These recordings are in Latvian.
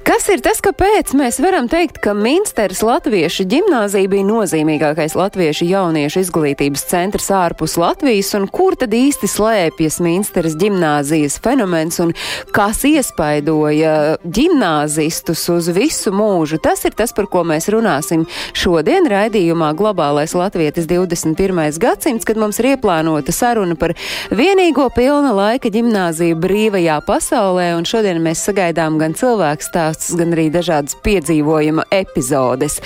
Kas ir tas, kāpēc mēs varam teikt, ka Minsteras Latviešu ģimnāzija bija nozīmīgākais latviešu jauniešu izglītības centrs ārpus Latvijas, un kur tad īsti slēpjas Minsteras ģimnāzijas fenomens un kas iespaidoja ģimnāzistus uz visu mūžu? Tas ir tas, par ko mēs runāsim šodien raidījumā Globālais Latvietis 21. gadsimts, kad mums ir ieplānota saruna par vienīgo pilna laika ģimnāziju brīvajā pasaulē, un šodien mēs sagaidām gan cilvēku stāstu stāstus, gan arī dažādas piedzīvojuma epizodes.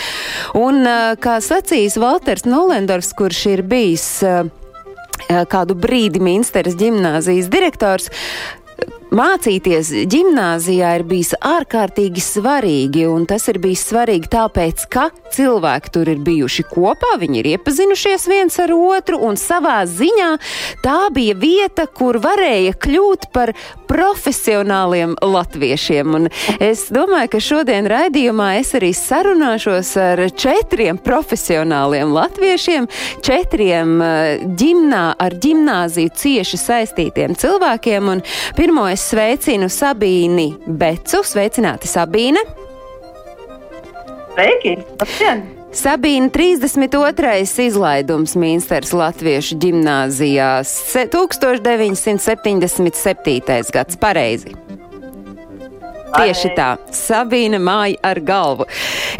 Un, kā sacīs Valters Nolendors, kurš ir bijis kādu brīdi Minsteras ģimnāzijas direktors, Mācīties gimnāzijā ir bijis ārkārtīgi svarīgi, un tas ir bijis svarīgi tāpēc, ka cilvēki tur ir bijuši kopā, viņi ir iepazinušies viens ar otru, un savā ziņā tā bija vieta, kur varēja kļūt par profesionāliem latviešiem. Un es domāju, ka šodien raidījumā es arī sarunāšos ar četriem profesionāliem latviešiem, četriem ģimnā, ar ģimnāziju cieši saistītiem cilvēkiem. Un pirmo es sveicinu Sabīni Becu. Sveicināti, Sabīne! Sveiki! Labdien! Sabīna 32. izlaidums Mīnsters Latviešu ģimnāzijās 1977. gads pareizi. Tieši tā, Sabīna māja ar galvu.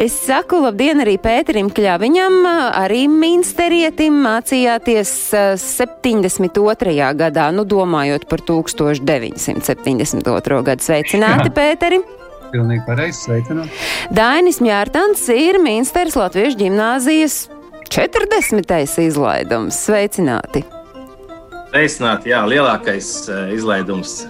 Es saku labdien arī Pēterim Kļaviņam, arī Minsterietim mācījāties 72. gadā, nu domājot par 1972. gadu. Sveicināti, Jā. Pēteri! Pilnīgi pareizi, sveicināt. Dainis Mjārtans ir Minsteras Latviešu ģimnāzijas 40. izlaidums. Sveicināti! Sveicināti, jā, lielākais uh, izlaidums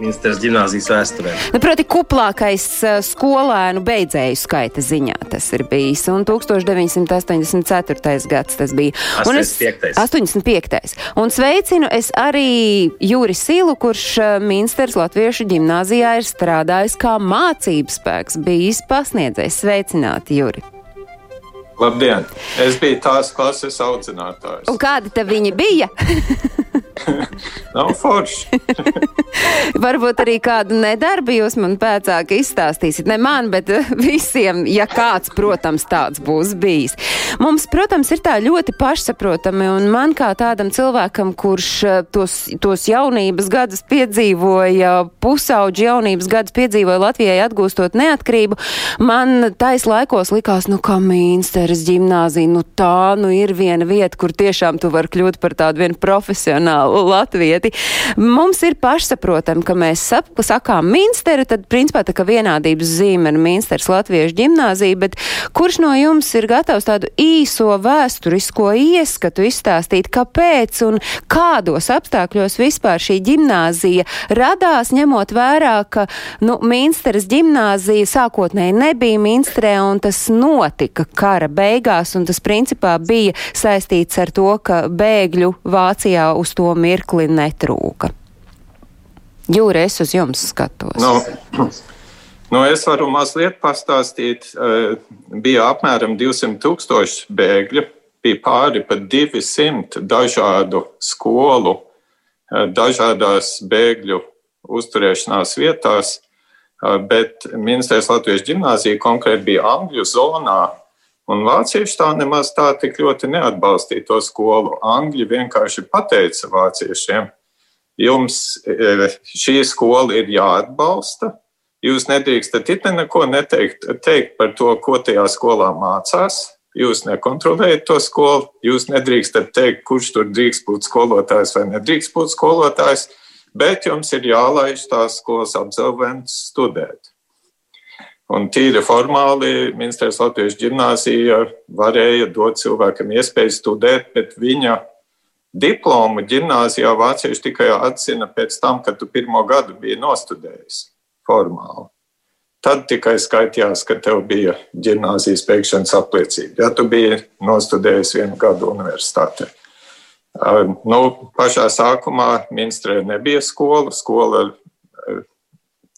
Ministrs gimnāzijas vēsturē. Nu, proti, kuplākais uh, skolēnu beidzēju skaita ziņā tas ir bijis. Un 1984. gads tas bija. 85. Un es, 85. Un sveicinu es arī Jūri Silu, kurš uh, Ministrs Latviešu gimnāzijā ir strādājis kā mācības spēks, bijis pasniedzējs. Sveicināti, Jūri! Labdien! Es biju tās klases audzinātājs. Un kādi te viņi bija? Nav forši. Varbūt arī kādu nedarbu jūs man pēcāk izstāstīsiet. Ne man, bet visiem, ja kāds, protams, tāds būs bijis. Mums, protams, ir tā ļoti pašsaprotami, un man kā tādam cilvēkam, kurš tos, tos jaunības gadus piedzīvoja, pusauģi jaunības gadus piedzīvoja Latvijai atgūstot neatkarību, man tais laikos likās, nu kā Mīnsteres ģimnāzija, nu tā, nu ir viena vieta, kur tiešām tu vari kļūt par tādu vienu profesionālu latvieti. Mums ir pašsaprotami, ka mēs sap, sakām Minsteri, tad principā tā kā vienādības zīme ir Minsteras Latviešu ģimnāzija, bet kurš no jums ir gatavs tādu īso vēsturisko ieskatu izstāstīt, kāpēc un kādos apstākļos vispār šī ģimnāzija radās, ņemot vērā, ka, nu, Minsteras ģimnāzija sākotnēji nebija Minsterē un tas notika kara beigās, un tas principā bija saistīts ar to, ka bēgļu Vācijā uz to mirkli netrūka. Jūra, es uz jums skatos. Nu, nu es varu mazliet pastāstīt. Bija apmēram 200 tūkstoši bēgļu, bija pāri pat 200 dažādu skolu, dažādās bēgļu uzturēšanās vietās, bet Ministrijas Latvijas ģimnāzija konkrēti bija Angļu zonā, Un vācieši tā nemaz tā tik ļoti neatbalstīja to skolu. Angļi vienkārši pateica vāciešiem, jums šī skola ir jāatbalsta. Jūs nedrīkstat it neko neteikt teikt par to, ko tajā skolā mācās. Jūs nekontrolējat to skolu, jūs nedrīkstat teikt, kurš tur drīkst būt skolotājs vai nedrīkst būt skolotājs, bet jums ir jālaiž tās skolas absolvents studēt. Un tīri formāli Ministrijas Latvijas gimnāzija varēja dot cilvēkam iespēju studēt, bet viņa diplomu gimnāzijā vācieši tikai atzina pēc tam, kad tu pirmo gadu biji nostudējis formāli. Tad tikai skaitījās, ka tev bija gimnāzijas beigšanas apliecība, ja tu biji nostudējis vienu gadu universitātē. Nu, pašā sākumā ministrē nebija skola. Skola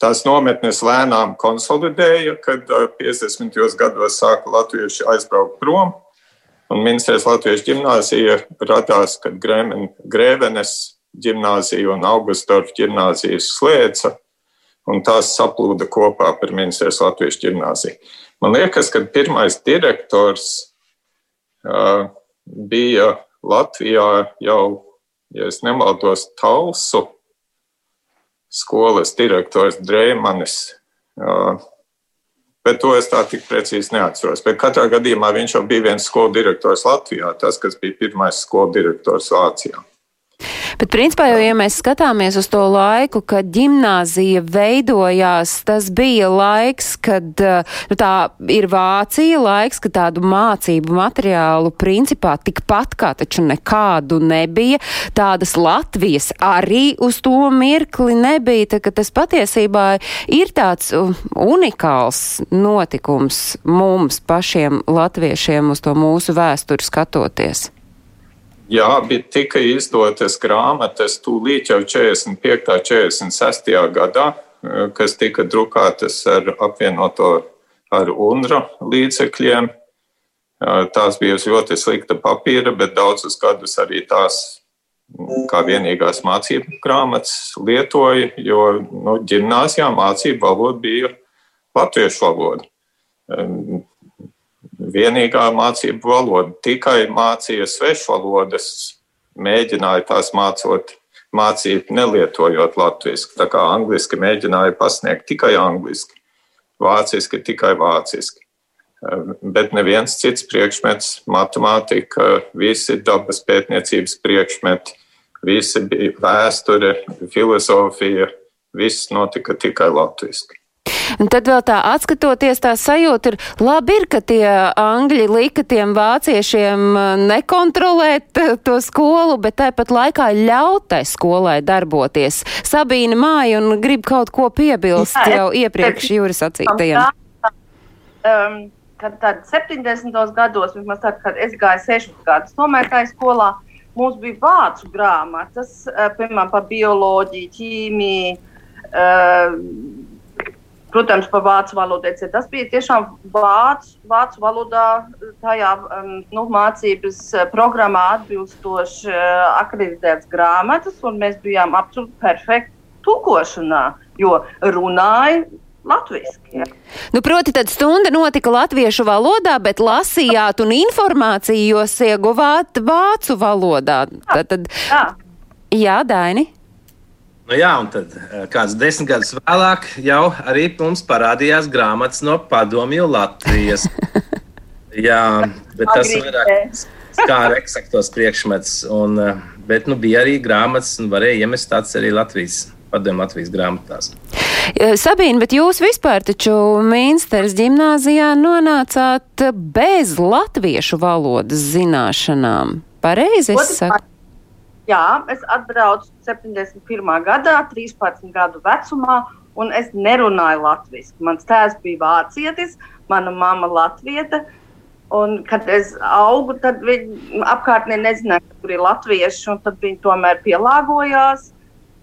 Tās nometnes lēnām konsolidēja, kad 50. gados sāka latvieši aizbraukt prom. Un ministrs Latvijas gimnāzija radās, kad Grēvenes gimnāzija un Augustorfa gimnāzijas slēdza, un tās saplūda kopā par ministrs Latvijas gimnāziju. Man liekas, ka pirmais direktors uh, bija Latvijā jau, ja nemaldos, Talsu skolas direktors Drēmanis. Bet to es tā tik precīzi neatceros. Bet katrā gadījumā viņš jau bija viens skolu direktors Latvijā, tas, kas bija pirmais skolu direktors Vācijā. Bet, principā, jau, ja mēs skatāmies uz to laiku, kad gimnāzija veidojās, tas bija laiks, kad nu, tā ir Vācija, laiks, kad tādu mācību materiālu principā tikpat kā taču nekādu nebija. Tādas Latvijas arī uz to mirkli nebija, tā, tas patiesībā ir tāds unikāls notikums mums pašiem latviešiem uz to mūsu vēsturi skatoties. Jā, bija tika izdotas grāmatas tūlīt jau 45. un 46. gadā, eh, kas tika drukātas ar apvienoto ar UNRA līdzekļiem. Tās bija uz ļoti slikta papīra, bet daudzus gadus arī tās kā vienīgās mācību grāmatas lietoja, jo nu, ģimnāzijā mācību valoda bija latviešu valoda vienīgā mācību valoda. Tikai mācīja svešvalodas, mēģināja tās mācot, mācīt, nelietojot latviešu. Tā kā angliski mēģināja pasniegt tikai angliski, vāciski tikai vāciski. Bet neviens cits priekšmets, matemātika, visi dabas pētniecības priekšmeti, visi bija vēsture, filozofija, viss notika tikai latviešu. Un tad vēl tā atskatoties, tā sajūta ir labi, ir, ka tie angļi lika tiem vāciešiem uh, nekontrolēt uh, to skolu, bet tāpat laikā ļaut tai skolai darboties. Sabīna māja un grib kaut ko piebilst Jā, jau iepriekš jūras sacītajam. Um, kad tad 70. gados, vismaz tad, kad es gāju 6 gadus tomēr skolā, mums bija vācu grāmatas, uh, piemēram, par bioloģiju, ķīmiju, uh, Protams, par vācu valodu. Tas bija tiešām vācu, vācu valodā, tajā um, nu, mācības uh, programmā atbilstoši uh, akreditētas grāmatas, un mēs bijām absolūti perfekti tulkošanā, jo runāja Latvijasiski. Ja. Nu, proti, tad stunda notika latviešu valodā, bet lasījāt un informāciju jūs ieguvāt vācu valodā. Tad, tad, jā, jā Daini. Nu, jā, un tad eh, kāds desmit gadus vēlāk jau arī mums parādījās grāmatas no padomju Latvijas. jā, bet tas vairāk skāra eksaktos priekšmets. Un, eh, bet nu, bija arī grāmatas, un varēja iemest tāds arī Latvijas. Padomju Latvijas grāmatās. Sabīna, bet jūs vispār taču Mīnsteres ģimnāzijā nonācāt bez latviešu valodas zināšanām. Pareizi es saku? Jā, es atbraucu 71. gadā, 13 gadu vecumā, un es nerunāju latviešu. Mans tēvs bija vācietis, mana mamma latvieta. Un, kad es augu, tad viņi apkārtnē nezināja, kur ir latvieši, tad viņi tomēr pielāgojās.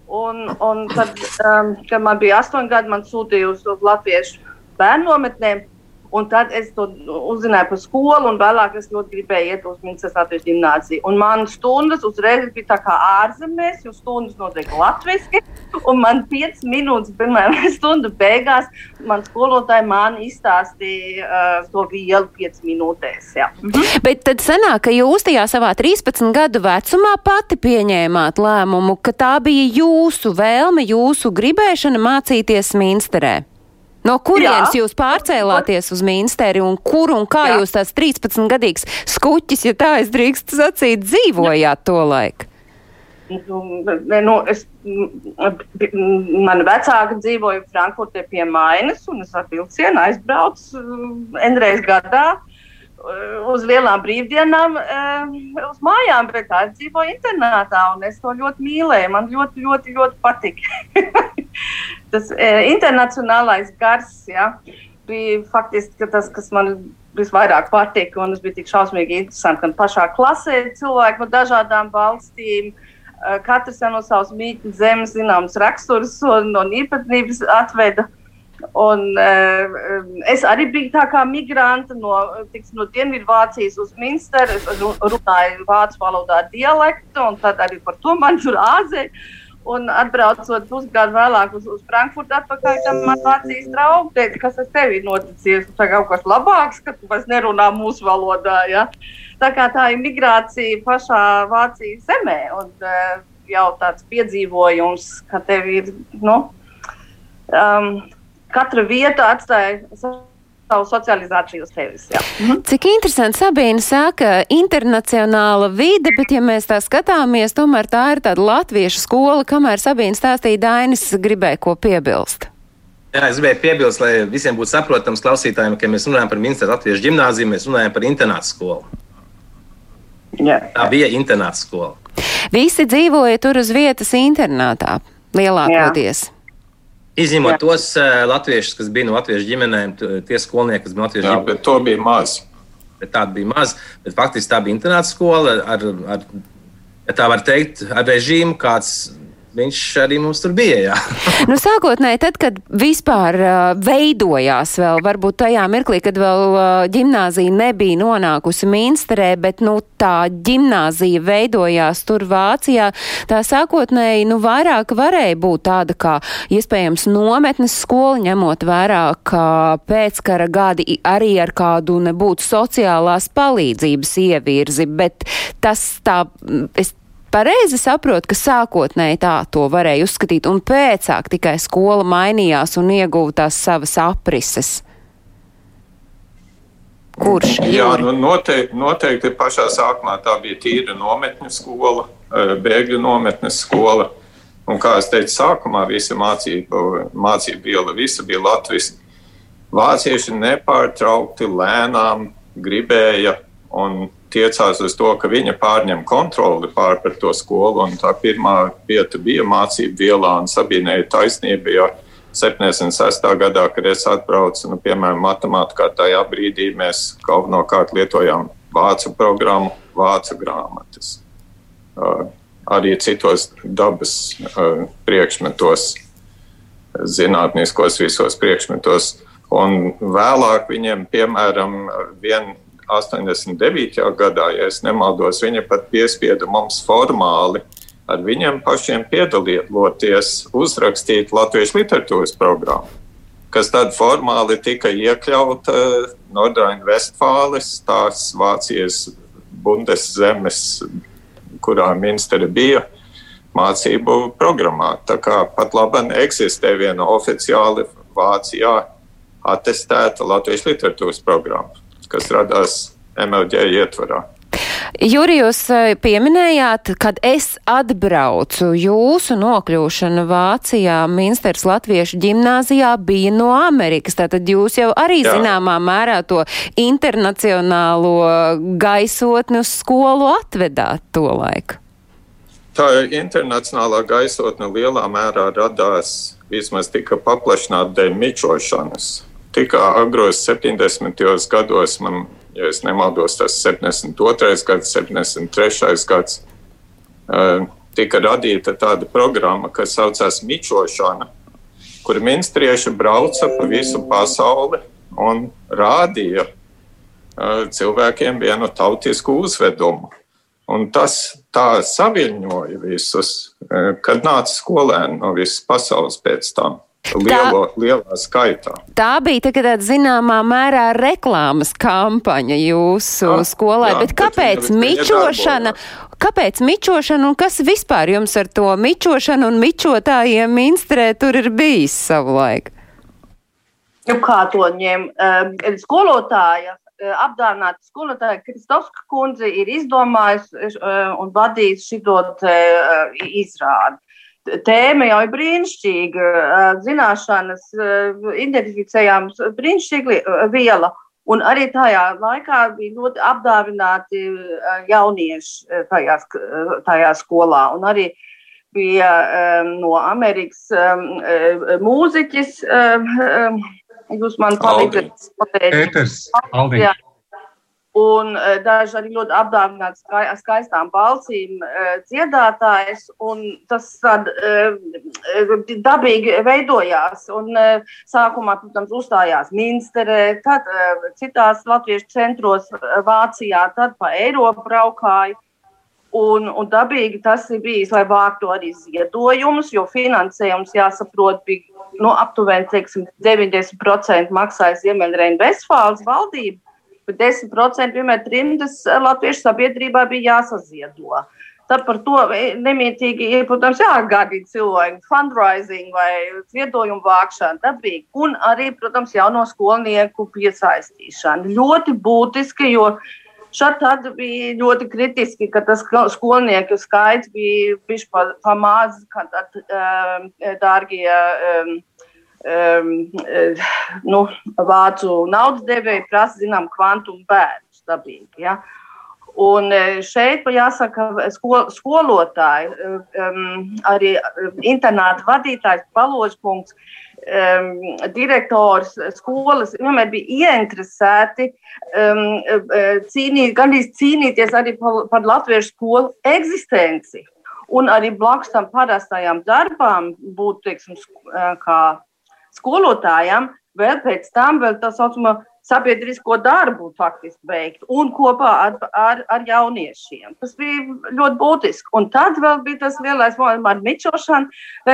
Un, un tad, um, kad man bija astoņi gadi, man sūtīja uz, uz latviešu bērnu nometnēm. Un tad es to uzzināju par skolu, un vēlāk es ļoti gribēju iet uz Minētas Latvijas gimnāziju. Un man stundas uzreiz bija tā kā ārzemēs, jo stundas notiek latviešu. Un man 5 minūtes, piemēram, stundu beigās, man skolotāji man izstāstīja uh, to vielu 5 minūtēs. Jā. Mhm. Bet tad sanāk, ka jūs tajā savā 13 gadu vecumā pati pieņēmāt lēmumu, ka tā bija jūsu vēlme, jūsu gribēšana mācīties Minsterē. No kurienes Jā. jūs pārcēlāties uz Mīnsteri un kur un kā Jā. jūs tās 13 gadīgs skuķis, ja tā es drīkstu sacīt, dzīvojāt to laiku? Nu, es, mani vecāki dzīvoja Frankfurtē pie Mainas, un es ar vilcienu aizbraucu Endrēs gadā uz lielām brīvdienām, uz mājām, bet tā dzīvoja internātā, es to ļoti mīlēju. Man ļoti, ļoti, ļoti patika. tas e, internacionālais gars ja, bija faktiski tas, kas man visvairāk patika, un tas bija tik šausmīgi interesanti, gan pašā klasē cilvēki no dažādām valstīm. Uh, katrs no savas mītnes zemes zināmas raksturs un, un īpatnības atveda. Un, uh, es arī biju tā kā migranta no, tiks, no Dienvidvācijas uz Minsteru. Es runāju vācu valodā dialektu, un tad arī par to man tur āzēja. Un atbraucot pusgadu vēlāk uz, uz Frankfurtu, atpakaļ tam man Vācijas draugs teica, kas ar tevi ir noticis. Tā kaut kas labāks, ka tu vairs nerunā mūsu valodā. Ja? Tā kā tā ir migrācija pašā Vācijas zemē. Un, uh, jau tāds piedzīvojums, ka tev ir, nu, um, katra vieta atstāja savu socializāciju uz tevis. Mhm. Cik interesanti Sabīna saka, internacionāla vide, bet ja mēs tā skatāmies, tomēr tā ir tāda latviešu skola, kamēr Sabīna stāstīja Dainis gribēja ko piebilst. Jā, es gribēju piebilst, lai visiem būtu saprotams klausītājiem, ka mēs runājam par Minstras Latviešu ģimnāziju, mēs runājam par internātu skolu. Jā. Tā bija internāta skola. Visi dzīvoja tur uz vietas internātā lielākoties. Jā. Izņemot Jā. tos uh, latviešus, kas bija no latviešu ģimenēm, tie skolnieki, kas bija latviešu ģimenēm. Jā, bet to bija maz. Bet tāda bija maz. Bet faktiski tā bija internāta skola ar, ar, ja tā var teikt, ar režīmu, kāds viņš arī mums tur bija. Nu, sākotnēji, tad, kad vispār uh, veidojās vēl, varbūt tajā mirklī, kad vēl uh, ģimnāzija nebija nonākusi Minsterē, bet nu, tā ģimnāzija veidojās tur Vācijā, tā sākotnēji nu, vairāk varēja būt tāda kā iespējams nometnes skola, ņemot vērā, ka pēckara gadi arī ar kādu nebūtu sociālās palīdzības ievirzi, bet tas tā, es pareizi saprotu, ka sākotnēji tā to varēja uzskatīt, un pēcāk tikai skola mainījās un ieguva tās savas aprises. Kurš? Jā, nu noteikti, noteikti pašā sākumā tā bija tīra nometņu skola, eh, bēgļu nometnes skola. Un, kā es teicu, sākumā visa mācība, mācība viela, visa bija latviešu. Vācieši nepārtraukti lēnām gribēja un tiecās uz to, ka viņa pārņem kontroli pār par to skolu. Tā pirmā vieta bija mācību vielā, un Sabīnei taisnība. Jo 76. gadā, kad es atbraucu, nu, piemēram, matemātikā, tajā brīdī mēs galvenokārt lietojām vācu programmu, vācu grāmatas. Uh, arī citos dabas uh, priekšmetos, zinātniskos visos priekšmetos. Un vēlāk viņiem, piemēram, vien, 89. gadā, ja nemaldos, viņa pat piespieda mums formāli ar viņiem pašiem piedalīties, uzrakstīt latviešu literatūras programmu, kas tad formāli tika iekļauta Nordrhein-Westfāles, tās Vācijas Bundeszemes, kurā ministra bija mācību programmā. Tā kā pat labi eksistē viena oficiāli Vācijā atestēta latviešu literatūras programma kas radās MLG ietvarā. Juri, jūs eh, pieminējāt, kad es atbraucu, jūsu nokļūšana Vācijā, Minsters Latviešu ģimnāzijā bija no Amerikas. Tātad jūs jau arī Jā. zināmā mērā to internacionālo gaisotni uz skolu atvedāt to laiku. Tā internacionālā gaisotne lielā mērā radās, vismaz tika paplašināta dēļ mičošanas tika agros 70. gados, man, ja es nemaldos, tas 72. gads, 73. gads, tika radīta tāda programma, kas saucās Mičošana, kur ministrieši brauca pa visu pasauli un rādīja cilvēkiem vienu tautisku uzvedumu. Un tas tā saviņoja visus, kad nāca skolēni no visas pasaules pēc tam. Lielo, tā, lielā skaitā. Tā bija tagad zināmā mērā reklāmas kampaņa jūsu jā, skolai, jā, bet kāpēc bet mičošana? Kāpēc mičošana un kas vispār jums ar to mičošanu un mičotājiem Minstrē tur ir bijis savu laiku? Nu, kā to ņem? Uh, skolotāja, uh, apdāvināta skolotāja Kristofska kundze ir izdomājusi uh, un vadījusi šo uh, izrādi tēma jau ir brīnišķīga. Zināšanas identificējām brīnišķīgi viela. Un arī tajā laikā bija ļoti apdāvināti jaunieši tajā, tajā skolā. Un arī bija um, no Amerikas um, mūziķis. Um, jūs man palīdzat Aldī. Jā. Un daži arī ļoti apdāvināti skai, skaistām balsīm dziedātājs. Tas tad dabīgi veidojās. Un sākumā, protams, uzstājās Minsterē, tad citās latviešu centros Vācijā, tad pa Eiropu braukāja. Un, un dabīgi tas ir bijis, lai vāktu arī ziedojumus, jo finansējums, jāsaprot, bija nu, aptuveni teiksim, 90% maksāja Ziemeļreina-Vestfāles valdība, bet 10% vienmēr trimdas latviešu sabiedrībā bija jāsaziedo. Tad par to nemietīgi ir, protams, jāatgādina cilvēki, fundraising vai ziedojumu vākšana, dabīgi. Un arī, protams, jauno skolnieku piesaistīšana. Ļoti būtiski, jo Šādi tad bija ļoti kritiski, ka tas skolnieku skaits bija bijis pa, pa maz, ka tad, um, dārgie um, um, nu, vācu naudas devēji prasa, zinām, kvantumu bērnus dabīgi. Ja? Un šeit jāsaka, skol, skolotāji, um, arī internāta vadītājs, paložpunkts um, direktors skolas vienmēr bija ieinteresēti um, cīnīt, gandrīz cīnīties arī par, par latviešu skolu eksistenci. Un arī blakus tam parastajām darbām būt, teiksim, kā skolotājiem, vēl pēc tam vēl tā saucamā sabiedrisko darbu faktiski veikt un kopā ar, ar, ar jauniešiem. Tas bija ļoti būtiski. Un tad vēl bija tas lielais moments ar mičošanu,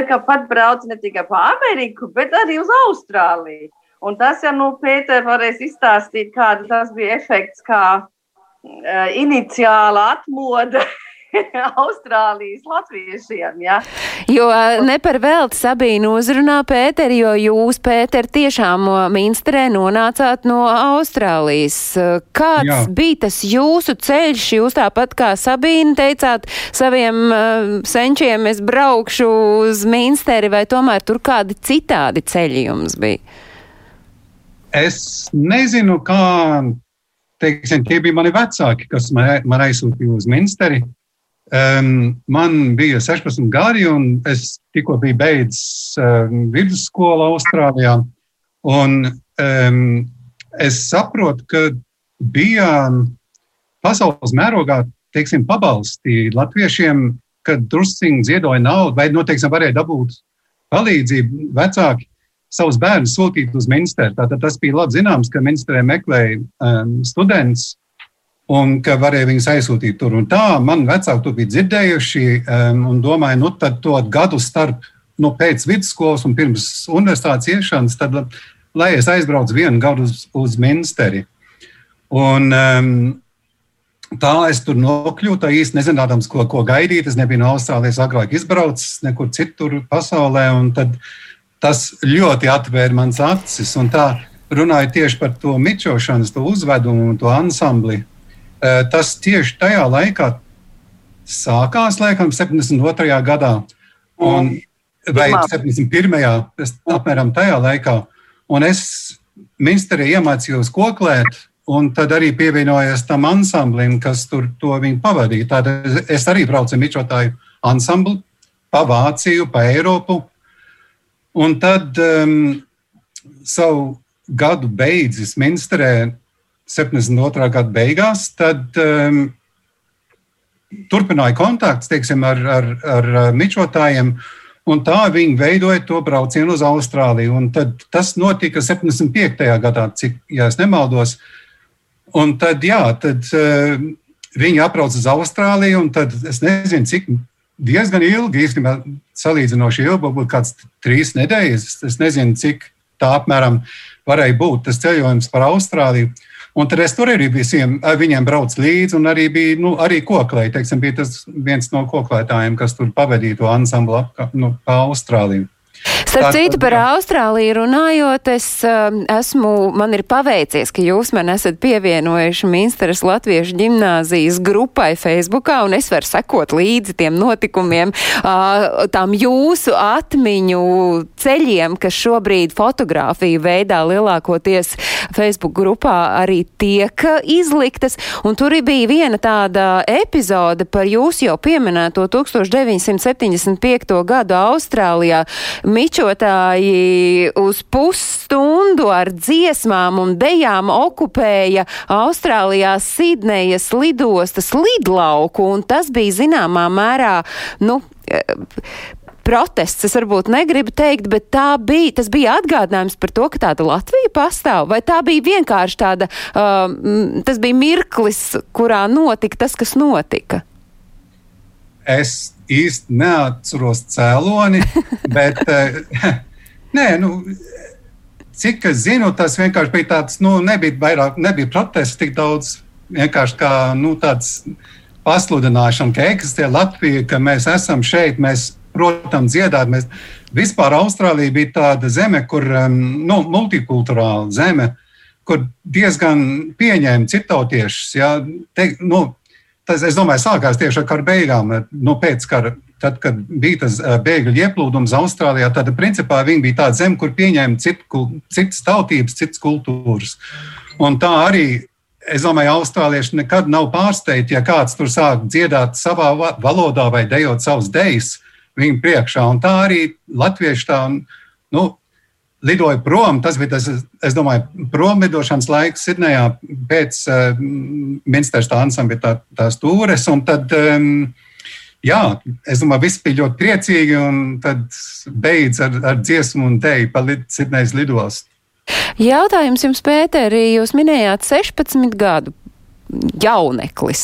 ka pat brauc ne tikai pa Ameriku, bet arī uz Austrāliju. Un tas, ja nu Pēter varēs izstāstīt, kāda tas bija efekts, kā uh, iniciāla atmoda Austrālijas latviešiem. Ja? Jo ne par velti Sabīnu uzrunā Pēteri, jo jūs, Pēter, tiešām Minsterē nonācāt no Austrālijas. Kāds Jā. bija tas jūsu ceļš? Jūs tāpat kā Sabīna teicāt saviem senčiem, es braukšu uz Minsteri, vai tomēr tur kādi citādi ceļi jums bija? Es nezinu, kā teiksim, tie bija mani vecāki, kas man, man aizsūtīja uz Minsteri. Um, man bija 16 gadi, un es tikko biju beidzis um, vidusskolu Austrālijā. Un, um, es saprotu, ka bija pasaules mērogā teiksim, pabalsti latviešiem, kad drusciņi ziedoja naudu, vai noteikti varēja dabūt palīdzību vecāki savus bērnus sūtīt uz ministru. Tātad tas bija labi zināms, ka ministrē meklēja um, students un ka varēja viņus aizsūtīt tur. Un tā man vecāki to bija dzirdējuši um, un domāju, nu tad to gadu starp nu, pēc vidusskolas un pirms universitātes iešanas, tad lai es aizbraucu vienu gadu uz, uz ministeri. Un, um, tā es tur nokļuvu, tā īsti nezinādams, ko, ko gaidīt. Es nebiju no Austrālijas agrāk izbraucis, nekur citur pasaulē. Tas ļoti atvēra manas acis. Un tā runāja tieši par to mičošanas, to uzvedumu un to ansambli. Eh, tas tieši tajā laikā sākās, laikam, 72. gadā, un, vai 71. apmēram tajā laikā. Un es ministrē iemācījos koklēt, un tad arī pievienojos tam ansamblim, kas tur to viņu pavadīja. Tad es arī braucu mičotāju ansambli pa Vāciju, pa Eiropu. Un tad um, savu gadu beidzis ministrē 72. gada beigās, tad um, turpināja kontakts teiksim, ar, ar, ar mičotājiem. Un tā viņi veidoja to braucienu uz Austrāliju. Tas notika 75. gadā, cik, ja nemaldos. Un tad, jā, tad uh, viņi atbrauca uz Austrāliju, un tad es nezinu, cik diezgan ilgi, īstenībā salīdzinoši ilgi, varbūt kāds trīs nedēļas. Es nezinu, cik tā apmēram varēja būt tas ceļojums par Austrāliju. Un tad es tur arī visiem, viņiem braucu līdzi, un arī bija nu, arī koklēji. Teiksim, bija tas viens no koklētājiem, kas tur pavadīja to ansamblu ap, nu, pa Austrāliju. Starp citu, par Austrāliju runājot, es um, esmu, man ir paveicies, ka jūs man esat pievienojuši Minsteras Latviešu ģimnāzijas grupai Facebookā, un es varu sekot līdzi tiem notikumiem, tām jūsu atmiņu ceļiem, kas šobrīd fotografiju veidā lielākoties Facebook grupā arī tiek izliktas, un tur bija viena tāda epizode par jūsu jau pieminēto 1975. gadu Austrālijā mičotāji uz pusstundu stundu ar dziesmām un dejām okupēja Austrālijā Sidnejas lidostas lidlauku, un tas bija zināmā mērā, nu, protests, es varbūt negribu teikt, bet tā bija, tas bija atgādinājums par to, ka tāda Latvija pastāv, vai tā bija vienkārši tāda, uh, tas bija mirklis, kurā notika tas, kas notika? Es īsti neatceros cēloni, bet uh, nē, nu, cik es zinu, tas vienkārši bija tāds, nu, nebija vairāk, nebija protests tik daudz, vienkārši kā, nu, tāds pasludināšana, ka eksistē Latvija, ka mēs esam šeit, mēs protams, dziedāt. Mēs, vispār Austrālija bija tāda zeme, kur nu, multikulturāla zeme, kur diezgan pieņēma citautiešus. Ja, te, nu, tas, es domāju, sākās tieši ar kara beigām, nu, pēc kara. Tad, kad bija tas uh, bēgļu ieplūdums Austrālijā, tad principā viņi bija tāda zeme, kur pieņēma citu, citas tautības, citas kultūras. Un tā arī es domāju, austrālieši nekad nav pārsteigti, ja kāds tur sāk dziedāt savā valodā vai dejot savus dejas viņu priekšā. Un tā arī latvieši tā nu, lidoja prom. Tas bija tas, es domāju, promlidošanas laiks Sidnejā pēc uh, Minstras tā ansambļa tā, tās tūres. Un tad, um, jā, es domāju, viss bija ļoti priecīgi un tad beidz ar, ar dziesmu un teju pa Sidnejas lidostu. Jautājums jums, Pēterī, jūs minējāt 16 gadu jauneklis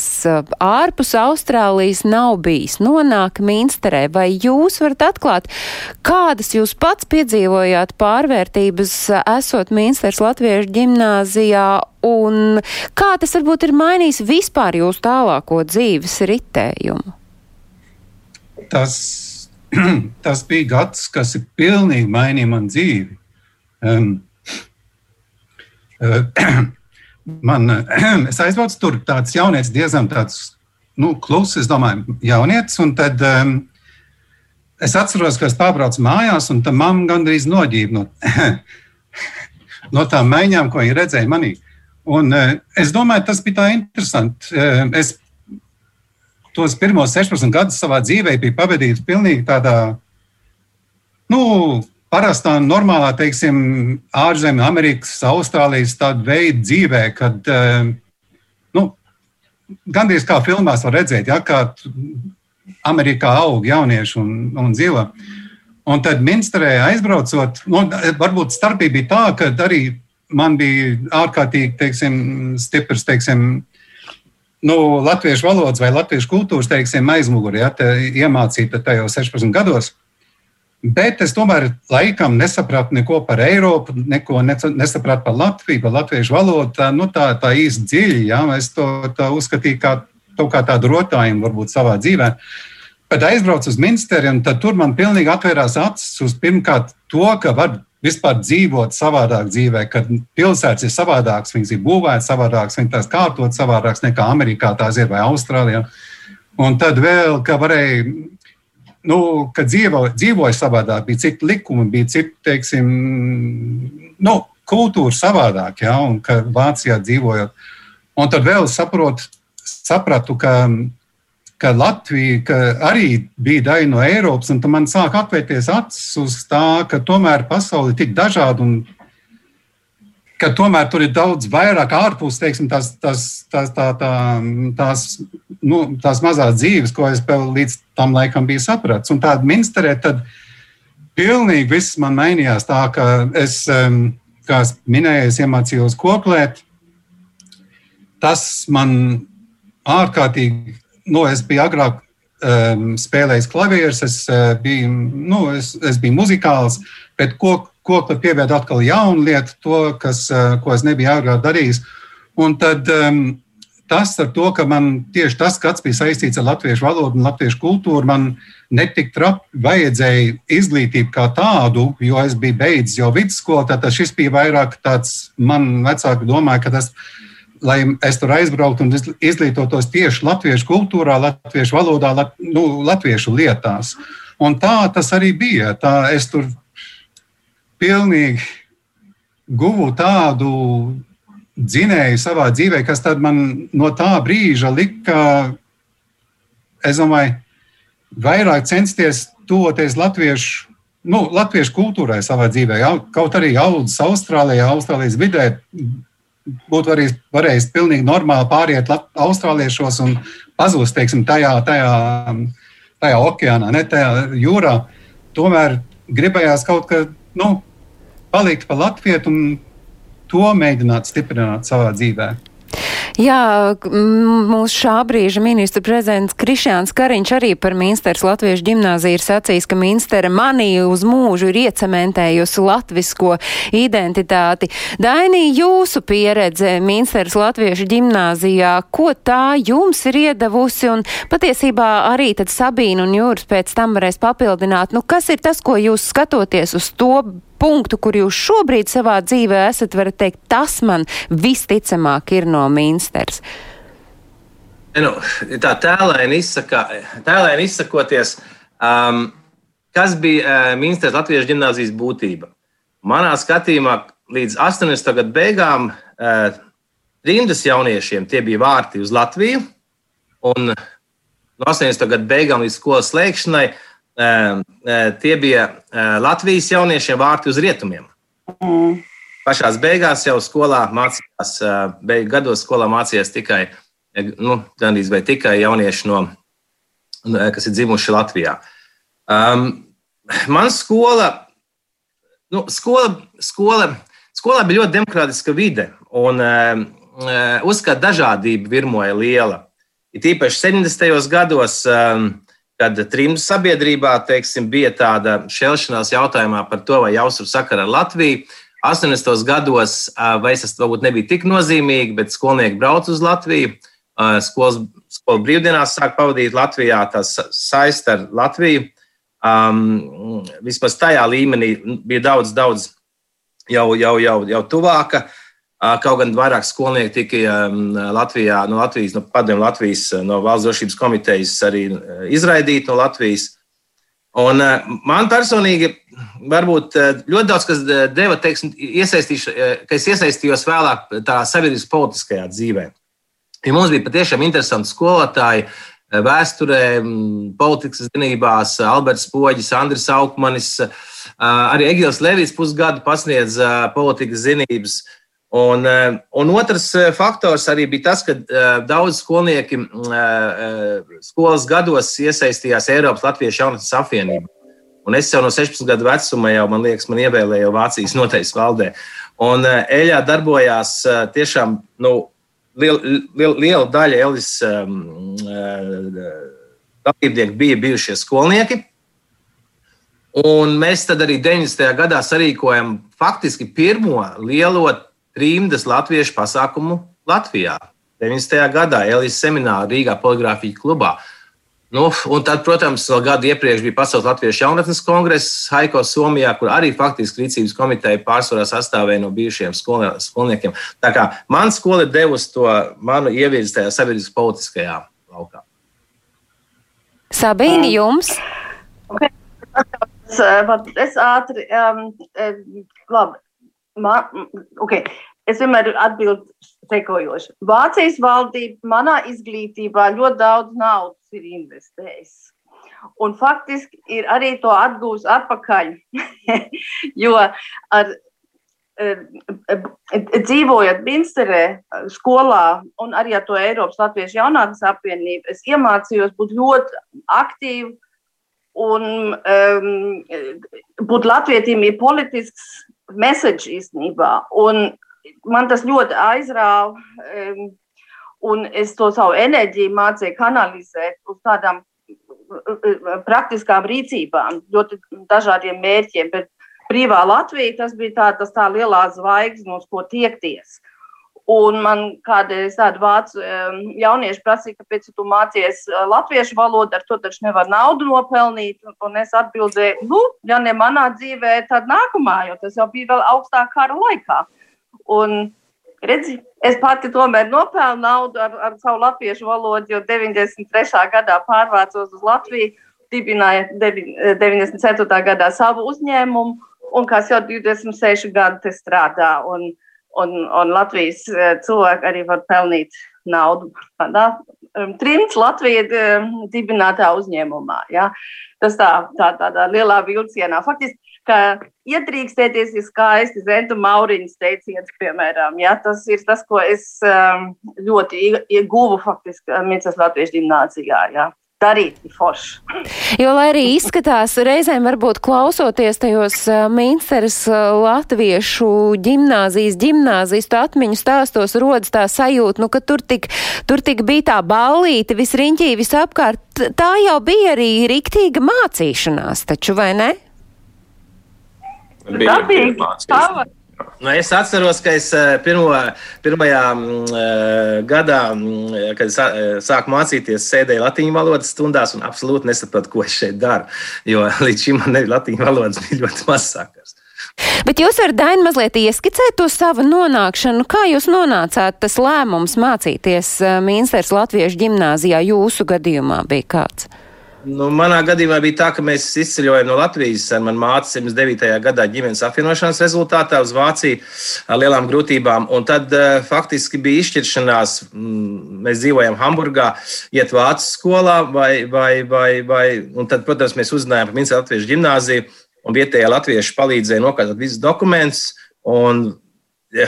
ārpus Austrālijas nav bijis, nonāk Minsterē, vai jūs varat atklāt, kādas jūs pats piedzīvojāt pārvērtības esot Minsters Latviešu ģimnāzijā un kā tas varbūt ir mainījis vispār jūsu tālāko dzīves ritējumu? Tas, tas bija gads, kas ir pilnīgi mainīja man dzīvi. Um, man, es aizbraucu tur, tāds jaunietis, diezgan tāds nu, kluss, es domāju, jaunietis. Un tad um, es atceros, ka es pārbraucu mājās, un tam mamma gandrīz noģība no, no tām maiņām, ko viņa redzēja manī. Un, uh, es domāju, tas bija tā interesanti. Uh, es tos pirmos 16 gadus savā dzīvē biju pavadījis pilnīgi tādā, nu, parastā, normālā, teiksim, ārzemju, Amerikas, Austrālijas tāda veida dzīvē, kad eh, nu, gandrīz kā filmās var redzēt, ja, kā Amerikā aug jaunieši un, un dzīvo. Un tad Minsterē aizbraucot, nu, varbūt starpība bija tā, ka arī man bija ārkārtīgi teiksim, stiprs teiksim, nu, latviešu valodas vai latviešu kultūras teiksim, aizmugurē, ja, iemācīta tajos 16 gados. Bet es tomēr laikam nesapratu neko par Eiropu, neko nesapratu par Latviju, par latviešu valodu. Tā, nu, tā, tā īsti dziļi, ja? es to uzskatīju kā, kā tādu rotājumu varbūt savā dzīvē. Bet aizbraucu uz Minsteri, un tur man pilnīgi atvērās acis uz pirmkārt to, ka var vispār dzīvot savādāk dzīvē, kad pilsētas ir savādākas, viņas ir būvētas savādākas, viņas tās kārtot savādākas nekā Amerikā tās ir vai Austrālijā. Un tad vēl, ka varēja nu, kad dzīvo, dzīvoja savādāk, bija citi likumi, bija citi, teiksim, nu, kultūra savādāk, ja, un ka Vācijā dzīvojot. Un tad vēl saprot, sapratu, ka, ka Latvija ka arī bija daļa no Eiropas, un man sāk atvērties acis uz tā, ka tomēr pasaule ir tik dažāda un ka tomēr tur ir daudz vairāk ārpus teiksim, tās, tās, tās, tā, tā, tās, nu, tās mazās dzīves, ko es līdz tam laikam biju sapratis. Un tāda minsterē tad pilnīgi viss man mainījās. Tā kā es, kā es minēju, es iemācījos koklēt. Tas man ārkārtīgi, nu, es biju agrāk um, spēlējis klavierus, es, uh, biju, nu, es, es biju muzikāls, bet kok, kokli pievērt atkal jaunu lietu, to, kas, uh, ko es nebiju agrāk darījis. Un tad um, tas ar to, ka man tieši tas skats bija saistīts ar latviešu valodu un latviešu kultūru, man netik trapi vajadzēja izglītību kā tādu, jo es biju beidzis jau vidusskolu, tad šis bija vairāk tāds, man vecāki domāja, ka tas lai es tur aizbrauktu un izglītotos tieši latviešu kultūrā, latviešu valodā, lat, nu, latviešu lietās. Un tā tas arī bija. Tā es tur pilnīgi guvu tādu dzinēju savā dzīvē, kas man no tā brīža lika, es domāju, vairāk censties tuvoties latviešu nu, latviešu kultūrai savā dzīvē. Ja? Kaut arī audzis Austrālijā, Austrālijas vidē, būtu arī varējis pilnīgi normāli pāriet austrāliešos un pazust teiksim, tajā, tajā, tajā okeānā, ne tajā jūrā. Tomēr gribējās kaut kā nu, palikt pa Latviju un to mēģināt stiprināt savā dzīvēm. Jā, mūsu šā brīža ministra prezidents Krišāns Kariņš arī par Minsteras latviešu ģimnāziju ir sacījis, ka Minstera manī uz mūžu ir iecementējusi latvisko identitāti. Dainī, jūsu pieredze Minsteras latviešu ģimnāzijā, ko tā jums ir iedavusi un patiesībā arī tad Sabīna un Jūras pēc tam varēs papildināt, nu kas ir tas, ko jūs skatoties uz to punktu, kur jūs šobrīd savā dzīvē esat, varat teikt, tas man visticamāk ir no Minsters? Nu, tā tēlēni, izsaka, tēlēni izsakoties, um, kas bija uh, Minstras Latvijas gimnāzijas būtība? Manā skatījumā līdz 80. gadu beigām uh, rindas jauniešiem tie bija vārti uz Latviju, un no 80. gadu beigām līdz skolas slēgšanai uh, tie bija Latvijas jauniešiem vārti uz rietumiem. Mm. Pašā beigās jau skolā mācījās, beigu gados skolā mācījās tikai, nu, gandrīz vai tikai jaunieši, no, kas ir dzimuši Latvijā. Um, man skola, nu, skola, skola, skolā bija ļoti demokrātiska vide, un um, uzskata dažādība virmoja liela. Ir tīpaši 70. gados um, kad trims sabiedrībā teiksim, bija tāda šķelšanās jautājumā par to, vai jāuzsver sakara ar Latviju. 80. gados Vaisas varbūt nebija tik nozīmīgi, bet skolnieki brauc uz Latviju. Skolas, skolu brīvdienās sāk pavadīt Latvijā, tās saist ar Latviju. Um, vismaz tajā līmenī bija daudz, daudz jau, jau, jau, jau tuvāka. Uh, Kaut gan vairāk skolnieki tika Latvijā, no Latvijas, no padomju Latvijas, no valsts drošības komitejas arī izraidīti no Latvijas. Un man personīgi varbūt ļoti daudz kas deva, teiksim, ka es iesaistījos vēlāk tā sabiedrības politiskajā dzīvē. Ja mums bija patiešām interesanti skolotāji vēsturē, politikas zinībās, Alberts Poģis, Andris Aukmanis, arī Egils Levits pusgadu pasniedz politikas zinības. Un, eh, un otrs eh, faktors arī bija tas, ka eh, daudz skolnieki skolas gados iesaistījās Eiropas Latvijas jaunatnes apvienībā. Un es jau no 16 gadu vecuma, jau, man liekas, man ievēlēja Vācijas noteikts valdē. Un Eļā darbojās tiešām nu, liela, liela, liela daļa Elis um, dalībnieku bija bijušie skolnieki. Un mēs tad arī 90. gadā sarīkojam faktiski pirmo lielo trījus latviešu pasākumu Latvijā. 90. gadā Elīzes semināra Rīgā Poligrāfija klubā. Nu, un tad, protams, vēl gadu iepriekš bija Pasaules Latviešu jaunatnes kongress Haiko Somijā, kur arī faktiski rīcības komiteja pārsvarā sastāvēja no bijušiem skolniekiem. Tā kā man skola ir devusi to manu ievirzi tajā sabiedrības politiskajā laukā. Sabīni, jums? Okay. Es ātri, um, labi, Man, okay. Es vienmēr atbildu sekojoši. Vācijas valdība manā izglītībā ļoti daudz naudas ir investējusi. Un faktiski ir arī to atgūst atpakaļ. jo ar, dzīvojot Minsterē, skolā un arī ar to Eiropas Latviešu jaunatnes apvienību, es iemācījos būt ļoti aktīvu un um, būt latvietim ir politisks message īstenībā. Un man tas ļoti aizrāva. Um, un es to savu enerģiju mācīju kanalizēt uz tādām praktiskām rīcībām, ļoti dažādiem mērķiem. Bet brīvā Latvija tas bija tā, tas tā lielā zvaigzne, uz ko tiekties. Un man kādreiz tāda vācu jaunieši prasīja, kāpēc tu mācies eh, latviešu valodu, ar to taču nevar naudu nopelnīt. Un es atbildēju, nu, ja ne manā dzīvē, tad nākamā, jo tas jau bija vēl augstāk kara laikā. Un, redzi, es pati tomēr nopelnu naudu ar, ar savu latviešu valodu, jo 93. gadā pārvācos uz Latviju, dibināja 94. gadā savu uzņēmumu, un kas jau 26 gadu strādā. Un, un, un Latvijas eh, cilvēki arī var pelnīt naudu tādā um, trimts Latvijas um, dibinātā uzņēmumā. Ja? Tas tā, tā tādā lielā vilcienā. Faktiski, ka ietrīkstēties ir skaisti, Zentu Mauriņas teiciens, piemēram. Ja? Tas ir tas, ko es um, ļoti ieguvu faktiski Mīcas Latvijas gimnācijā. Ja? Darīt forši. Jo, lai arī izskatās, reizēm varbūt klausoties tajos Minsteras latviešu ģimnāzijas, ģimnāzistu atmiņu stāstos, rodas tā sajūta, nu, ka tur tik, tur tik bija tā ballīte, visriņķī, visapkārt. Tā jau bija arī riktīga mācīšanās, taču vai ne? Bija, bija mācīšanās. Nu, es atceros, ka es eh, pirmo, pirmajā mm, eh, gadā, mm, kad eh, sāku mācīties, sēdēju latviešu valodas stundās un absolūti nesapratu, ko es šeit daru. Jo līdz šim man latviešu valodas bija ļoti maz sakars. Bet jūs varat Dainu mazliet ieskicēt to savu nonākšanu. Kā jūs nonācāt, tas lēmums mācīties Mīnsters Latviešu ģimnāzijā jūsu gadījumā bija kāds? Nu, manā gadījumā bija tā, ka mēs izceļojām no Latvijas ar manu māti 79. gadā ģimenes apvienošanās rezultātā uz Vāciju ar lielām grūtībām. Un tad uh, faktiski bija izšķiršanās. Mēs dzīvojam Hamburgā, iet vācu skolā, vai, vai, vai, vai un tad, protams, mēs uzzinājām par Minska Latviešu ģimnāziju, un vietējā latvieši palīdzēja nokārtot visus dokumentus. Un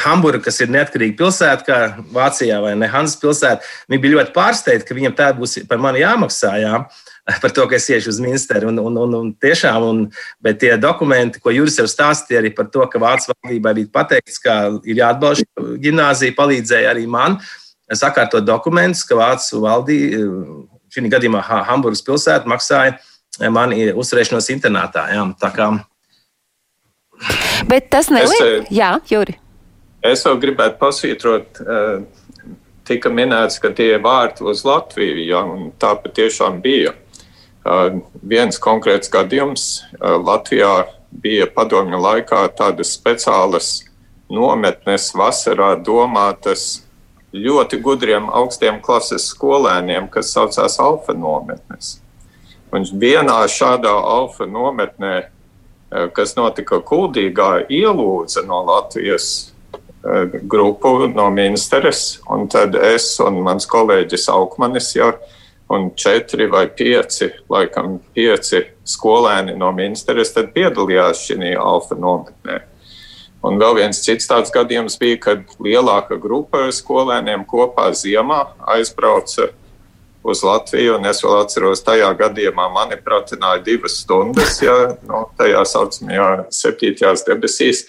Hamburga, kas ir neatkarīga pilsēta, kā Vācijā vai ne Hansas pilsēta, viņi bija ļoti pārsteigti, ka viņiem tā būs par mani jāmaksā. Jā. Par to, ka es iešu uz ministru. Un, un, un, un tiešām, un, bet tie dokumenti, ko Juris jau stāstīja, arī par to, ka Vācijas valdībai bija pateikts, ka ir jāatbalsta gimnāzija, palīdzēja arī man sakārtot dokumentus, ka Vācijas valdība, šī gadījumā Hamburgas pilsēta, maksāja mani uzturēšanos internātā. Jā, Bet tas neliek, jā, Juri. Es vēl gribētu pasvītrot, eh, tika minēts, ka tie vārti uz Latviju, ja, un tā patiešām bija. Eh, viens konkrēts gadījums eh, Latvijā bija padomju laikā tādas speciālas nometnes vasarā domātas ļoti gudriem augstiem klases skolēniem, kas saucās alfa nometnes. Un vienā šādā alfa nometnē, kas notika Kuldīgā, ielūdza no Latvijas Eh, grupu no ministres, un tad es un mans kolēģis Aukmanis jau un četri vai pieci, laikam pieci skolēni no ministres tad piedalījās šajā alfa nometnē. Un vēl viens cits tāds gadījums bija, kad lielāka grupa skolēniem kopā ziemā aizbrauca uz Latviju. Es vēl atceros, tajā gadījumā mani pratināja divas stundas, ja no tajā saucamajā septītajās debesīs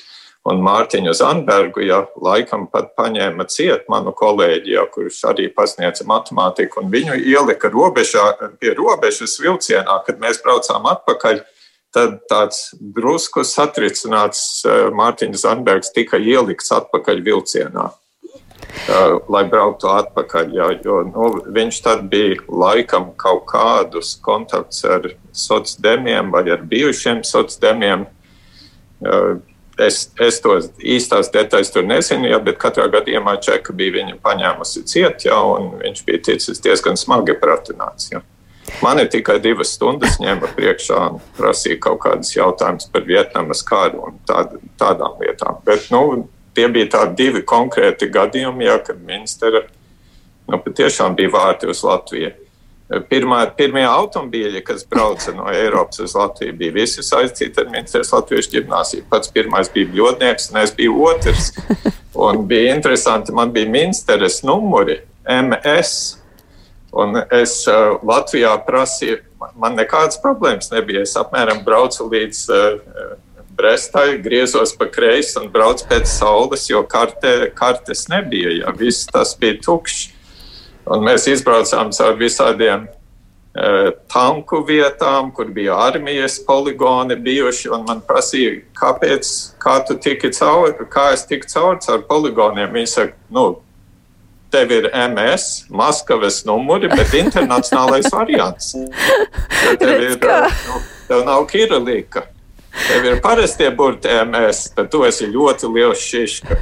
un Mārtiņu Zandbergu, ja laikam pat paņēma ciet manu kolēģi, ja, kurš arī pasniedza matemātiku, un viņu ielika robežā, pie robežas vilcienā, kad mēs braucām atpakaļ. Tad tāds drusku satricināts eh, Mārtiņš Zandbergs tika ielikts atpakaļ vilcienā, eh, lai brauktu atpakaļ. Jā, jo, nu, viņš tad bija laikam kaut kādus kontaktus ar sociāliem vai ar bijušiem sociāliem eh, Es, es to īstās detaļas tur nezinu, ja, bet katrā gadījumā čeka bija viņa paņēmusi ciet, ja, un viņš bija ticis diezgan smagi pratināts. Ja. Man ir tikai divas stundas ņēma priekšā un prasīja kaut kādus jautājumus par Vietnamas kāru un tād, tādām lietām. Bet, nu, tie bija tādi divi konkrēti gadījumi, ja, kad ministra nu, patiešām bija vārti uz Latviju. Pirmā, pirmie automobīļi, kas brauca no Eiropas uz Latviju, bija visi saistīti ar Minētas Latvijas gimnāziju. Pats pirmais bija bļodnieks, un es biju otrs. Un bija interesanti, man bija Minsteres numuri MS. Un es uh, Latvijā prasīju, man nekādas problēmas nebija. Es apmēram braucu līdz uh, Brestai, griezos pa kreisi un braucu pēc saules, jo karte, kartes nebija. Ja, viss tas bija tukšs. Un mēs izbraucām caur visādiem uh, tanku vietām, kur bija armijas poligoni bijuši. Man prasīja, kāpēc, kā tu tiki cauri, kā es tiku cauri caur poligoniem. Viņi saka, nu, tev ir MS, Maskavas numuri, bet internacionālais variants. Tev, ir, nu, tev nav Kirilika. Tev ir parastie burti MS, tad tu esi ļoti liels šiška.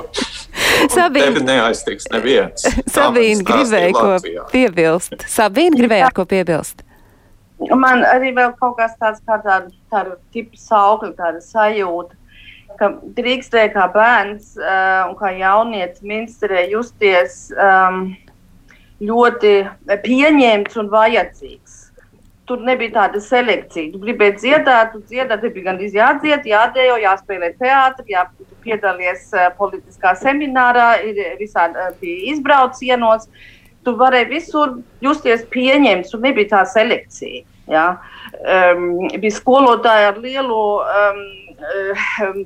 Sabīna neaiztiks neviens. Sabīna gribēja ko piebilst. Sabīna gribēja ko piebilst. Man arī vēl kaut kas tāds kā tāda, tāda tipa saukļa, tāda sajūta, ka drīkstēja kā bērns uh, un kā jaunietis ministrē justies um, ļoti pieņemts un vajadzīgs. Tur nebija tāda selekcija. Tu gribēji dziedāt, tu dziedāt, tev bija gandrīz jādzied, jādējo, jāspēlē teātris, jāpiedalīties politiskā seminārā, ir visādi izbraucienos. Tu varēji visur justies pieņemts, un nebija tā selekcija. Ja? Um, bija skolotāji ar lielu um,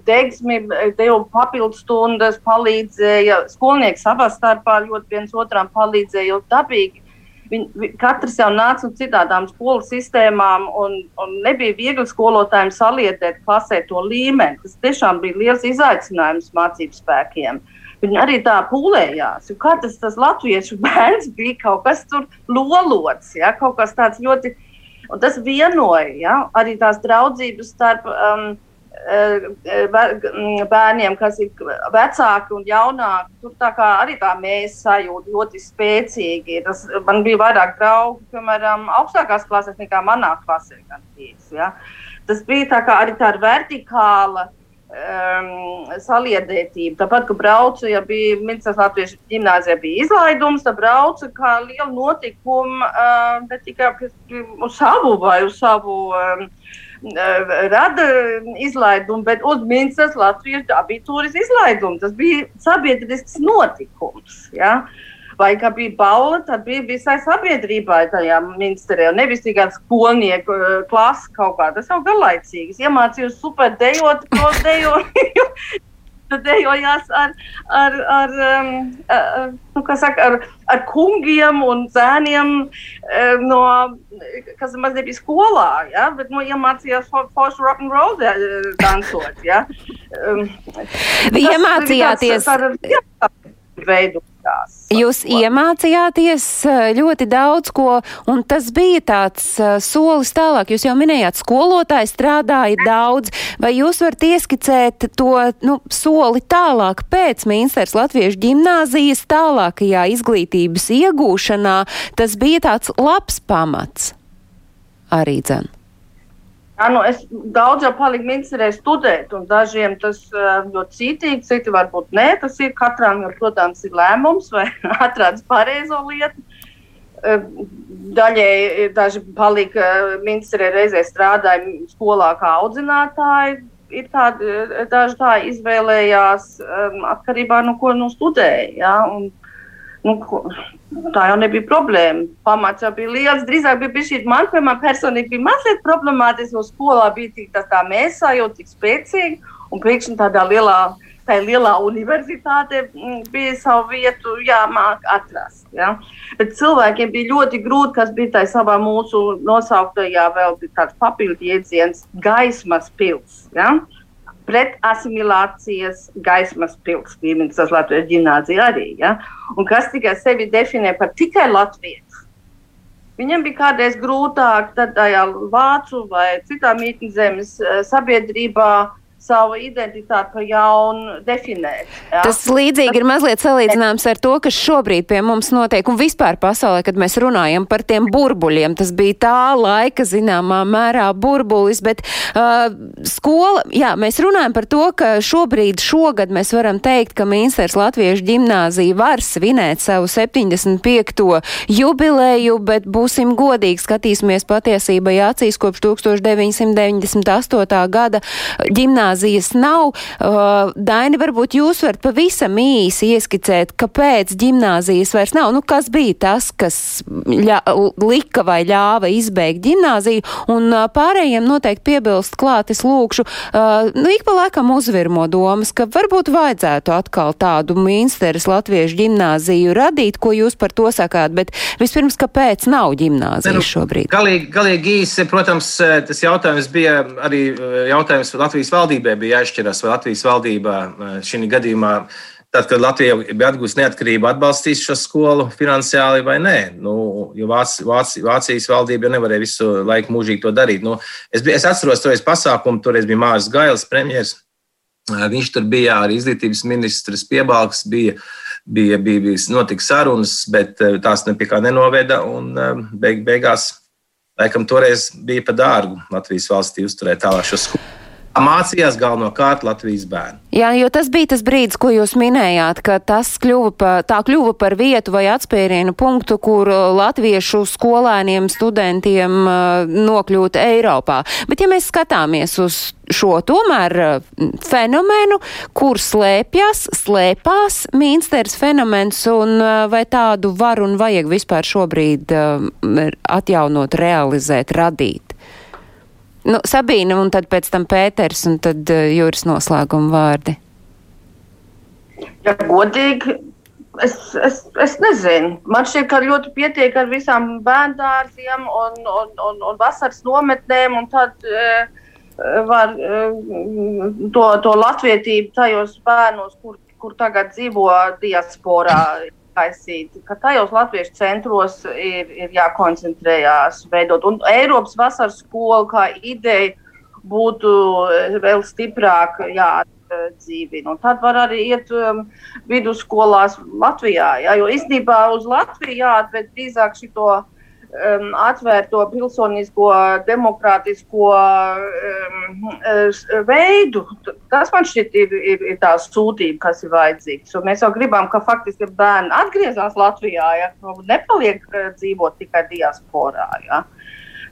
degsmi, deva papildus stundas, palīdzēja. Skolnieki savā starpā ļoti viens otram palīdzēja, jo dabīgi. Viņi, vi, katrs jau nāca no citām skolu sistēmām, un, un nebija viegli skolotājiem saliedēt klasē to līmeni. Tas tiešām bija liels izaicinājums mācību spēkiem. Viņi arī tā pūlējās. Kā tas, tas latviešu bērns bija kaut kas tur lolots, ja? kaut kas tāds ļoti. Un tas vienoja ja? arī tās draudzības starp um, bērniem, kas ir vecāki un jaunāki. Tur tā kā arī tā mēs sajūta ļoti spēcīgi. Tas, man bija vairāk draugu, piemēram, augstākās klasēs nekā manā klasē. Gandrīz, ja. Tas bija tā kā arī tāda vertikāla. Um, saliedētība. Tāpat, kad braucu, ja bija Ministrs Latvijas gimnāzijā, bija izlaidums, tad braucu kā lielu notikumu, uh, ne tikai uz savu vai uz savu um, Eh, rada izlaidumu, bet uz Minsas Latvijas abitūras izlaidumu. Tas bija sabiedrisks notikums. Ja? Vai kā bija baula, tad bija visai sabiedrībai tajā ministrijā. Nevis tikai skolnieku eh, klase kaut kā. Tas jau garlaicīgi. Es iemācījos super dejot, ko dejot. dejojās ar, ar, ar, um, ar, nu, saka, ar, ar kungiem un zēniem um, no, kas maz nebija skolā, ja? bet nu, iemācījās foršu rock and roll dansot. Ja? Um, Iemācījāties. Tas, ar, jā, veidu tās. Jūs iemācījāties eh, ļoti daudz ko, un tas bija tāds uh, solis tālāk. Jūs jau minējāt, skolotāji strādāja daudz, vai jūs varat ieskicēt to nu, soli tālāk pēc Mīnsters Latviešu ģimnāzijas tālākajā izglītības iegūšanā? Tas bija tāds labs pamats arī dzen. Jā, nu es daudz jau paliku ministrē studēt, un dažiem tas ļoti cītīgi, citi varbūt nē. Tas ir katram, protams, ir lēmums vai atrādz pareizo lietu. Daļai daži palika ministrē reizē strādāja skolā kā audzinātāji. Ir tādi, daži tā izvēlējās atkarībā no ko nu studēja. Ja? Un, nu, tā jau nebija problēma. Pamats jau bija liels. Drīzāk bija šī man, piemēram, personīgi bija mazliet problemātiski, jo skolā bija tik tā, tā mēs sajūta, tik spēcīga, un pēkšņi tādā lielā, tā lielā universitāte mm, bija savu vietu jāmāk atrast. Ja? Bet cilvēkiem bija ļoti grūti, kas bija tajā savā mūsu nosauktajā vēl tāds papildu jēdziens - gaismas pils. Ja? Pret asimilācijas gaismas līmenis, tas Latvijas gimnāzija arī. Ja? Un kas tikai sevi definē par tikai latviešu. Viņam bija kādreiz grūtāk tajā vācu vai citā mītnes zemes eh, sabiedrībā savu identitāti pa jaunu definēt. Ja? Tas līdzīgi ir mazliet salīdzināms ar to, kas šobrīd pie mums notiek un vispār pasaulē, kad mēs runājam par tiem burbuļiem. Tas bija tā laika zināmā mērā burbulis, bet uh, skola, jā, mēs runājam par to, ka šobrīd, šogad mēs varam teikt, ka Mīnsters Latviešu ģimnāzija var svinēt savu 75. jubilēju, bet būsim godīgi, skatīsimies patiesībai acīs kopš 1998. gada ģimnāzija gimnāzijas nav. Uh, Daini, varbūt jūs varat pavisam īsi ieskicēt, kāpēc gimnāzijas vairs nav. Nu, kas bija tas, kas ļa, lika vai ļāva izbeigt gimnāziju, un uh, pārējiem noteikti piebilst klāt, es lūkšu, uh, nu, ik pa laikam uzvirmo domas, ka varbūt vajadzētu atkal tādu Mīnsteres latviešu gimnāziju radīt, ko jūs par to sakāt, bet vispirms, kāpēc nav gimnāzijas nu, šobrīd? Galīgi, galīgi īsi, protams, tas jautājums bija arī jautājums Latvijas valdībai valdībai bija jāizšķiras, vai Latvijas valdībā eh, šī gadījumā, tad, kad Latvija bija atgūst neatkarību, atbalstīs šo skolu finansiāli vai nē. Nu, jo Vāc, Vāc, Vācijas valdība jau nevarēja visu laiku mūžīgi to darīt. Nu, es, bija, es atceros toreiz pasākumu, toreiz bija Mārs Gailis, premjeras. Eh, viņš tur bija arī izglītības ministrs piebalgs. Bija, bija, bija, bija notika sarunas, bet eh, tās nepie nenoveda. Un beig, beigās, laikam, toreiz bija par dārgu Latvijas valstī uzturēt tālāk šo skolu. Mācījās galvenokārt Latvijas bērni. Jā, jo tas bija tas brīdis, ko jūs minējāt, ka tas kļuva par, tā kļuva par vietu vai atspērienu punktu, kur uh, latviešu skolēniem, studentiem uh, nokļūt Eiropā. Bet ja mēs skatāmies uz šo tomēr uh, fenomenu, kur slēpjas, slēpās Mīnsters fenomens un vai tādu var un vajag vispār šobrīd atjaunot, realizēt, radīt? Nu, Sabīna un tad pēc tam Pēters un tad uh, jūras noslēguma vārdi. Ja godīgi, es, es, es nezinu. Man šķiet, ka ļoti pietiek ar visām bērndārziem un, un, un, un vasaras nometnēm, un tad uh, var uh, to, to latvietību tajos bērnos, kur, kur tagad dzīvo diasporā, taisīt, ka tajos latviešu centros ir, ir jākoncentrējās, veidot. Un Eiropas vasaras skola kā ideja būtu eh, vēl stiprāk jādzīvina. Tad var arī iet um, vidusskolās Latvijā, jā, jo īstenībā uz Latviju jāatved drīzāk šito um, atvērto pilsonisko, demokrātisko um, veidu. Tas man šķiet ir, ir, ir tā sūtība, kas ir vajadzīgs. Un mēs jau gribam, ka faktiski bērni atgriezās Latvijā, ja nepaliek uh, dzīvot tikai diasporā. Ja.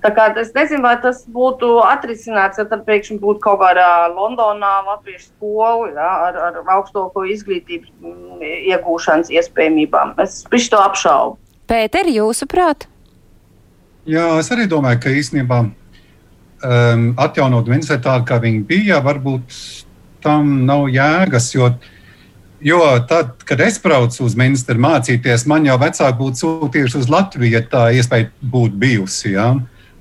Tā kā es nezinu, vai tas būtu atrisināts, ja tad pēkšņi būtu kaut kādā Londonā latviešu skola ja, ar, ar augstāko izglītības mm, iegūšanas iespējamībām. Es to apšaubu. Pēter, jūsuprāt? Jā, es arī domāju, ka īstenībā um, atjaunot Vincentu tādu, kā viņi bija, varbūt tam nav jēgas. Jo, jo tad, kad es braucu uz ministru mācīties, man jau vecāki būtu sūtījuši uz Latviju, ja tā iespēja būtu bijusi. Ja?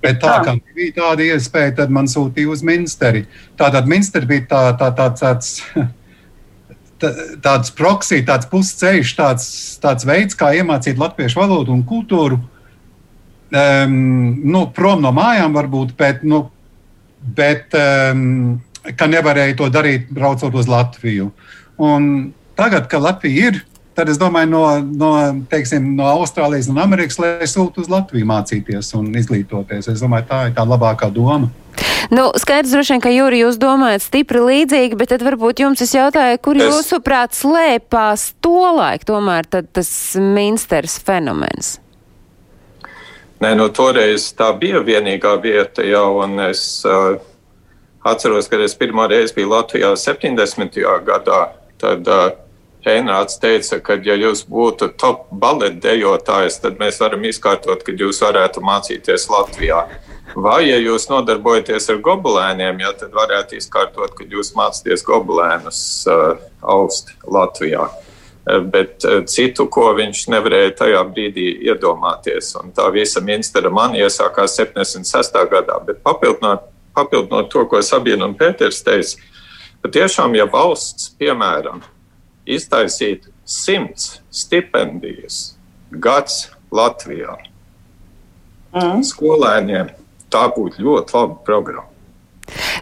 Bet tā kā bija tāda iespēja, tad man sūtīja uz ministeri. Tātad ministri bija tā, tā, tā, tāds. Tāds proksija, tāds pusceļš, tāds, tāds veids, kā iemācīt latviešu valodu un kultūru um, nu, prom no mājām, varbūt, bet, nu, bet um, ka nevarēja to darīt, braucot uz Latviju. Un tagad, kad Latvija ir, tad es domāju, no, no, teiksim, no Austrālijas un Amerikas, lai sūtu uz Latviju mācīties un izglītoties. Es domāju, tā ir tā labākā doma. Nu, skaidrs, droši vien, ka Jūri, jūs domājat stipri līdzīgi, bet tad varbūt jums es jautāju, kur es... jūsuprāt slēpās to laiku tomēr tas minsters fenomens? Nē, nu, toreiz tā bija vienīgā vieta jau, un es uh, atceros, kad es pirmo reizi biju Latvijā 70. gadā. Tad uh, Heinrāds teica, ka, ja jūs būtu top baleta dejotājs, tad mēs varam izkārtot, ka jūs varētu mācīties Latvijā. Vai, ja jūs nodarbojaties ar gobelēniem, ja, tad varētu izkārtot, ka jūs mācāties gobelēnus uh, aust Latvijā. Eh, bet eh, citu, ko viņš nevarēja tajā brīdī iedomāties. Un tā visa ministra man iesākās 76. gadā, bet papildinot, papildinot to, ko Sabina un Pēters teica, patiešām, ja valsts, piemēram, iztaisītu simts stipendijas gads Latvijā mm. skolēniem, tā būtu ļoti laba programma.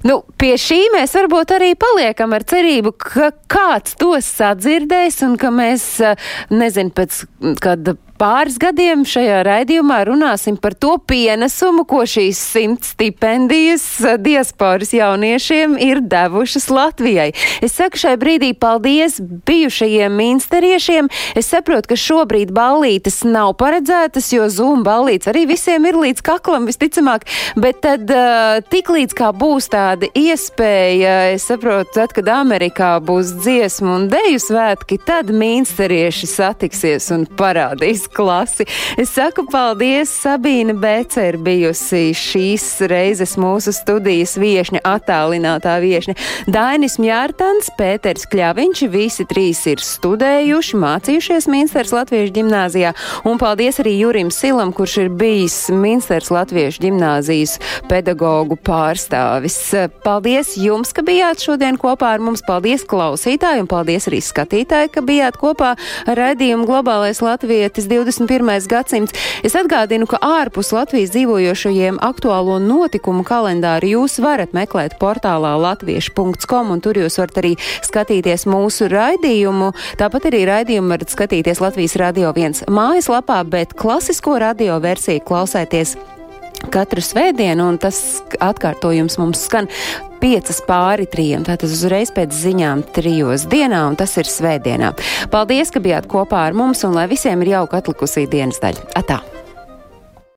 Nu, pie šī mēs varbūt arī paliekam ar cerību, ka kāds to sadzirdēs un ka mēs, eh, nezinu, pēc kāda pāris gadiem šajā raidījumā runāsim par to pienesumu, ko šīs simt stipendijas diasporas jauniešiem ir devušas Latvijai. Es saku šai brīdī paldies bijušajiem ministeriešiem. Es saprotu, ka šobrīd ballītes nav paredzētas, jo Zoom ballītes arī visiem ir līdz kaklam visticamāk, bet tad uh, tiklīdz kā būs tāda iespēja, es saprotu, tad, kad Amerikā būs dziesmu un deju svētki, tad ministerieši satiksies un parādīs klasi. Es saku paldies, Sabīna Bece ir bijusi šīs reizes mūsu studijas viešņa, attālinātā viešņa. Dainis Mjārtans, Pēters Kļaviņš, visi trīs ir studējuši, mācījušies Minsters Latviešu ģimnāzijā. Un paldies arī Jurim Silam, kurš ir bijis Minsters Latviešu ģimnāzijas pedagoģu pārstāvis. Paldies jums, ka bijāt šodien kopā ar mums. Paldies klausītāji un paldies arī skatītāji, ka bijāt kopā ar raidījumu Globālais Latvietis 20. 21. gadsimts. Es atgādinu, ka ārpus Latvijas dzīvojošajiem aktuālo notikumu kalendāru jūs varat meklēt portālā latviešu.com un tur jūs varat arī skatīties mūsu raidījumu. Tāpat arī raidījumu varat skatīties Latvijas Radio 1 mājaslapā, bet klasisko radio versiju klausēties katru svētdienu, un tas atkārtojums mums skan piecas pāri trījiem. Tātad uzreiz pēc ziņām trijos dienā, un tas ir svētdienā. Paldies, ka bijāt kopā ar mums, un lai visiem ir jauka atlikusī dienas daļa. Atā!